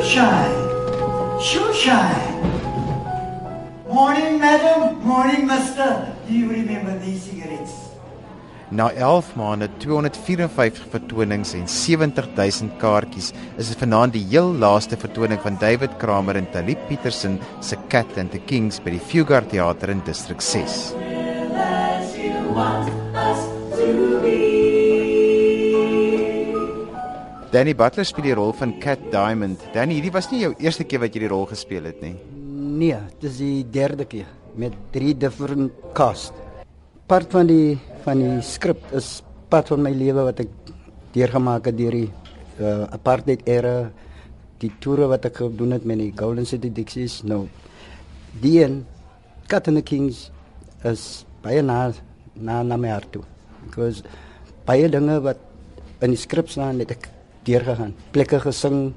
Shoeshine. Shoeshine. Morning, madam. Morning, mister. Do you remember these cigarettes? Na 11 maande, 254 vertonings en 70000 kaartjies, is dit vanaand die heel laaste vertoning van David Kramer en Talib Petersen se Cat and the Kings by die Fugard Theater in Distrik 6. Danny Butler speel die rol van Cat Diamond. Danny, hierdie was nie jou eerste keer wat jy die rol gespeel het nie. Nee, dis die derde keer met drie different cast. Part van die van die skrip is part van my lewe wat ek deurgemaak het deur die uh, apartheid era, die toere wat ek gedoen het met die Golden City Dixies. Nou, die en Cat and the Kings is baie na na na my hart toe. Because baie dinge wat in die skrip staan het ek deurgegaan. Plekke gesing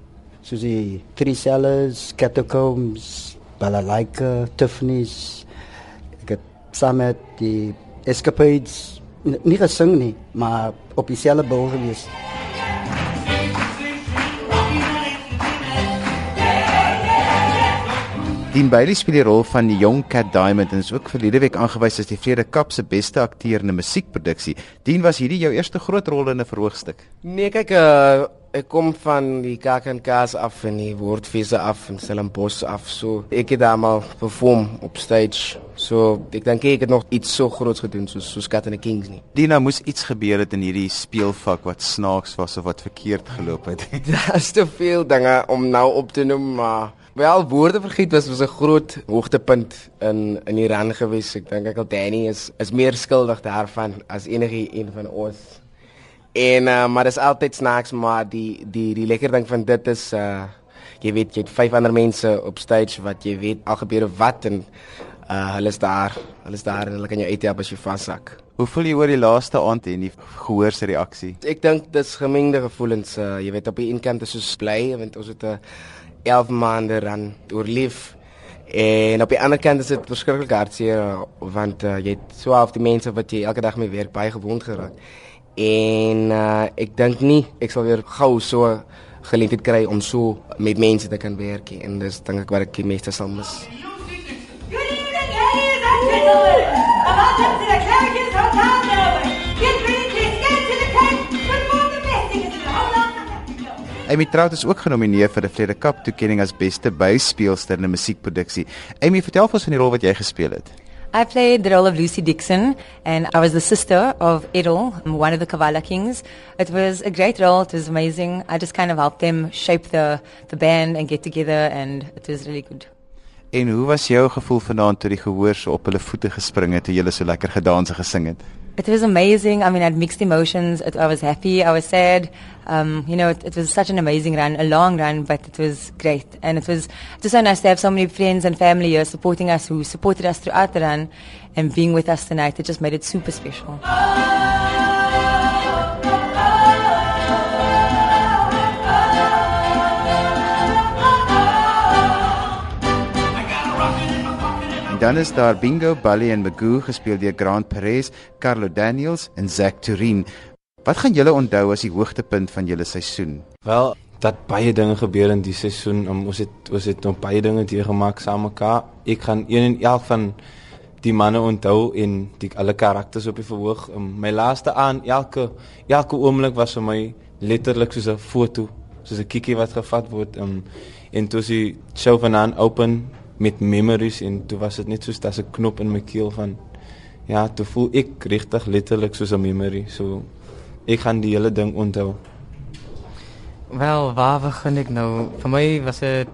soos die Three Cellars, Catacombs, Balalaika, Tiffany's. Ek het saam met die Escapades nie gesing nie, maar op dieselfde bil gewees. Dean Bailey speel die rol van die jong Cat Diamond en is ook verlede week aangewys as die Vrede Kap se beste akteur in 'n musiekproduksie. Dean, was hierdie jou eerste groot rol in 'n verhoogstuk? Nee, kyk, uh, ek kom van die KAKNK's af en die Woordfeeste af en Stellenbosch af. So ek het almal perform op stage. So ek dink ek het nog iets so groots gedoen soos soos Cat and the Kings nie. Dina moes iets gebeur het in hierdie speelvak wat snaaks was of wat verkeerd geloop het. Daar's te veel dinge om nou op te noem, maar Wel woorde vergiet was was 'n groot hoogtepunt in in die run gewees. Ek dink ek al Danny is is meer skuldig daarvan as enige een van ons. En uh, maar dis altyd snaaks maar die die die lekker ding van dit is uh jy weet jy het vyf ander mense op stage wat jy weet al gebeure wat en uh hulle is daar. Hulle is daar en hulle kan jou uithelp as jy vaszak. Hoe voel jy oor die laaste aand en die gehoor se reaksie? Ek dink dis gemengde gevoelens. Uh, jy weet op die een kant is ons bly want ons het 'n uh, 11 maande ran oorleef. En op die ander kant is dit verskriklik hartseer want uh, jy het so half die mense wat jy elke dag mee werk baie gewond geraak. En uh, ek dink nie ek sal weer gou so geleentheid kry om so met mense te kan werk en dis dink ek wat ek die meeste sal mis. Amy Trout is ook genomineer vir 'n Vrede Kap toekenning as beste byspeelster in 'n musiekproduksie. Amy, vertel ons van die rol wat jy gespeel het. I played the role of Lucy Dixon, and I was the sister of Edel, one of the Kavala Kings. It was a great role. It was amazing. I just kind of helped them shape the, the band and get together, and it was really good. En hoe was jou gevoel vanaand toe die gehoor so op hulle voete gespring het toe jy so lekker gedans en gesing het? It was amazing. I mean, I had mixed emotions. It, I was happy. I was sad. Um, you know, it, it was such an amazing run, a long run, but it was great. And it was just so nice to have so many friends and family here supporting us, who supported us throughout the run, and being with us tonight. It just made it super special. Dan is daar Bingo, Bally en Magoo gespeel deur Grant Perez, Carlo Daniels en Zack Turin. Wat gaan julle onthou as die hoogtepunt van julle seisoen? Wel, dat baie dinge gebeur in die seisoen. Um, ons het ons het nog baie dinge hier gemaak saam mekaar. Ek gaan een en elk van die manne onthou en die alle karakters op die verhoog. Um, my laaste aan elke elke oomblik was vir my letterlik soos 'n foto, soos 'n kikkie wat gevat word. Um, en toe sy show vanaand open met memories en toe was dit net soos 'n knop in my keel van ja, toe voel ek regtig letterlik soos 'n memory. So ek gaan die hele ding onthou. Wel, waar begin ek nou? Vir my was dit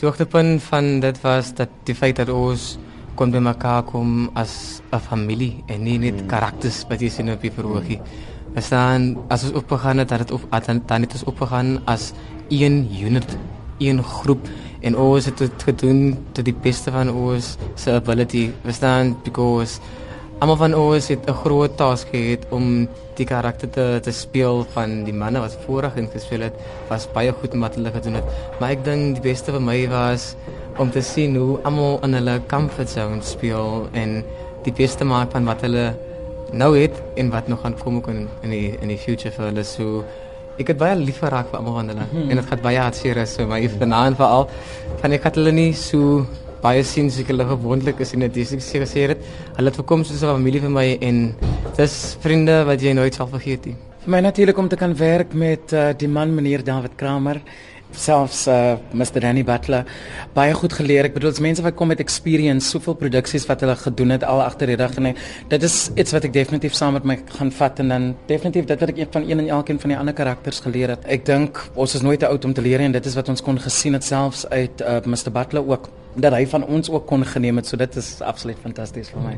die hoogtepunt van dit was dat die feit dat ons kon by mekaar kom as 'n familie en nie net hmm. karakters wat jy sien op die verhoogie. We staan as ons opgegaan het, dat dit op dan, dan het ons opgegaan as een unit, een groep en ons het dit gedoen tot die beste van ons se ability. We staan because Almal van ons het 'n groot taak gehad om die karakter te te speel van die manne wat voorheen ingespeel het, was baie goed wat hulle gedoen het. Maar ek dink die beste vir my was om te sien hoe almal in hulle comfort zone speel en die beste maak van wat hulle nou het en wat nog gaan kom in in die in die future vir hulle so ek het baie lief vir almal van hulle hmm. en dit gaan baie hartseer is vir my vanaand veral van ek het hulle nie so baie sien soos ek hulle gewoontlik is en dit is ek sê gesê het hulle het verkom soos 'n familie vir my en dis vriende wat jy nooit sal vergeet nie. Vir my natuurlik om te kan werk met uh, die man meneer David Kramer selfs uh, Mr Danny Butler baie goed geleer. Ek bedoel, as mense wat kom met experience, soveel produksies wat hulle gedoen het al agter die rug en dit is iets wat ek definitief saam met my gaan vat en dan definitief dit wat ek van een en elkeen van die ander karakters geleer het. Ek dink ons is nooit te oud om te leer en dit is wat ons kon gesien het selfs uit uh, Mr Butler ook dat hy van ons ook kon geneem het. So dit is absoluut fantasties vir my.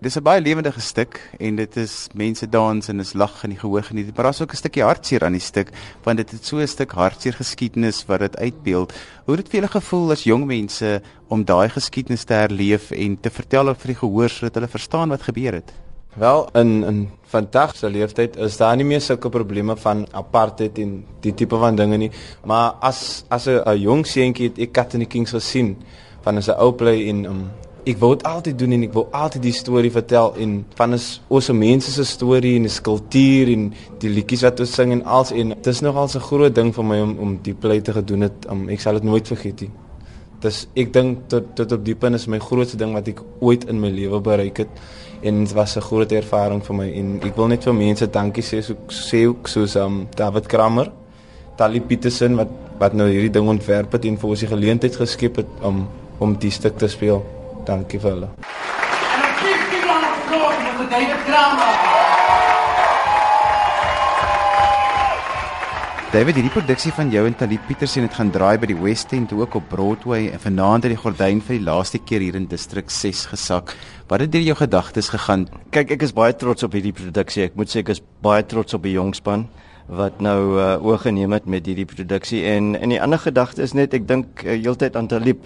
Dis 'n baie lewendige stuk en dit is mense dans en is lag in die gehoor geniet. Maar daar's ook 'n stukkie hartseer aan die stuk want dit het so 'n stuk hartseer geskiedenis wat dit uitbeeld. Hoe het dit vir julle gevoel as jong mense om daai geskiedenis te herleef en te vertel vir die gehoor sodat hulle verstaan wat gebeur het? Wel in in vandag se leeftyd is daar nie meer sulke probleme van apartheid en die tipe van dinge nie. Maar as as 'n jong seentjie het ek the Kings gesien van 'n ou play in um, ek wou dit altyd doen en ek wou altyd die storie vertel en van is ons mense se storie en die kultuur en die liedjies wat ons sing en als en dit is nogal 'n groot ding vir my om om die play te gedoen het. Um, ek sal dit nooit vergeet nie. Dis ek dink tot tot op die punt is my grootste ding wat ek ooit in my lewe bereik het en dit was 'n groot ervaring vir my en ek wil net vir mense dankie sê so sê ook soos um, David Kramer Tali Petersen wat wat nou hierdie ding ontwerp het en vir ons die geleentheid geskep het om om die stuk te speel Dankie vir hulle. En dan kies die lang applaus vir David Kramer. David, hierdie produksie van jou en Talib Petersen het gaan draai by die West End ook op Broadway en vanaand het die gordyn vir die laaste keer hier in distrik 6 gesak. Wat het deur jou gedagtes gegaan? Kyk, ek is baie trots op hierdie produksie. Ek moet sê ek is baie trots op die jong span wat nou uh, oorgeneem het met hierdie produksie en en die ander gedagte is net ek dink uh, heeltyd aan Talib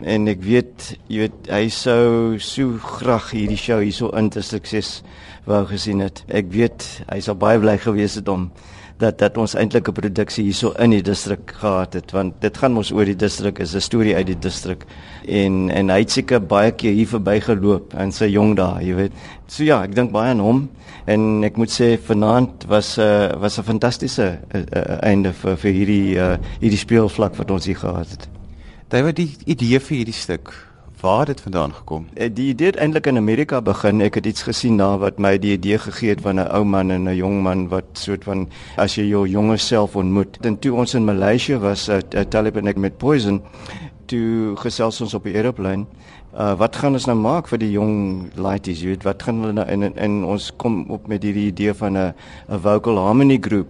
en ek weet jy weet hy sou so graag hierdie show hierso in te sukses wou gesien het. Ek weet hy sou baie bly gewees het om dat dat ons eintlik 'n produksie hierso in die distrik gehad het want dit gaan mos oor die distrik is 'n storie uit die distrik en en hy het seker baie keer hier verbygeloop in sy jong dae, jy weet. So ja, ek dink baie aan hom en ek moet sê vanaand was 'n uh, was 'n fantastiese uh, uh, einde vir vir hierdie uh, hierdie speelvlak wat ons hier gehad het. Was die idee vir hierdie stuk. Waar het dit vandaan gekom? Eh, die idee het eintlik in Amerika begin. Ek het iets gesien daar wat my die idee gegee het van 'n ou man en 'n jong man wat soort van as jy jou jonger self ontmoet. En toe ons in Maleisië was, uh, Talib en ek met Poison, toe gesels ons op die aeroplane. Uh, wat gaan ons nou maak vir die jong laities, jy weet, wat gaan hulle nou in en ons kom op met hierdie idee van 'n 'n vocal harmony groep.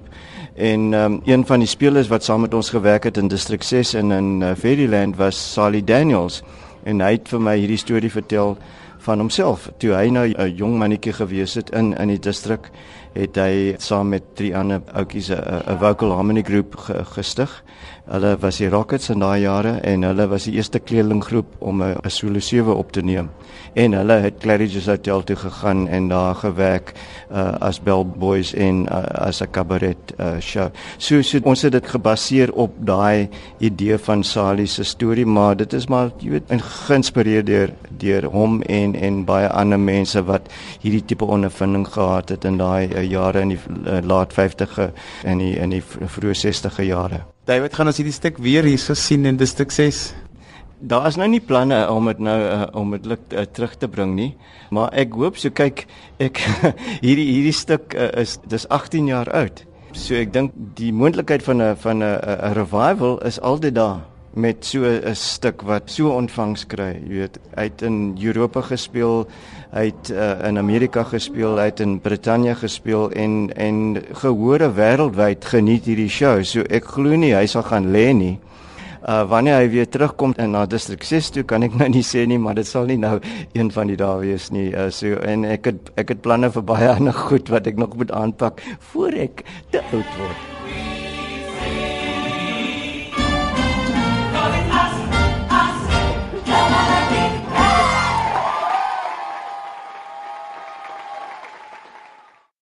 En um, een van die spelers wat saam met ons gewerk het in District 6 en in uh, Fairyland was Sally Daniels en hy het vir my hierdie storie vertel van homself. Toe hy nou 'n jong mannetjie gewees het in in die distrik, het hy saam met drie ander ouetjies 'n vocal harmony groep gestig. Hulle was die Rockets in daai jare en hulle was die eerste kleerlinggroep om 'n solo 7 op te neem. En hulle het Claridge's Hotel toe gegaan en daar gewerk uh, as bellboys en uh, as 'n cabaret uh, show. So, so ons het dit gebaseer op daai idee van Sally se storie, maar dit is maar jy weet geïnspireer deur deur hom en en baie ander mense wat hierdie tipe ondervinding gehad het in daai uh, jare in die uh, laat 50e en die in die vroeë 60e jare. David, gaan ons hierdie stuk weer hier so sien in stuk 6? Daar is nou nie planne om dit nou uh, om dit uh, terug te bring nie, maar ek hoop so kyk ek hierdie hierdie stuk uh, is dis 18 jaar oud. So ek dink die moontlikheid van 'n van 'n revival is altyd daar met so 'n stuk wat so ontvangs kry. Jy weet, hy het in Europa gespeel, hy het uh, in Amerika gespeel, hy het in Brittanje gespeel en en gehore wêreldwyd geniet hierdie show. So ek glo nie hy sal gaan lê nie. Uh wanneer hy weer terugkom in na District 6 toe kan ek nou nie sê nie, maar dit sal nie nou een van die dae wees nie. Uh so en ek het ek het planne vir baie ander goed wat ek nog moet aanpak voor ek te oud word.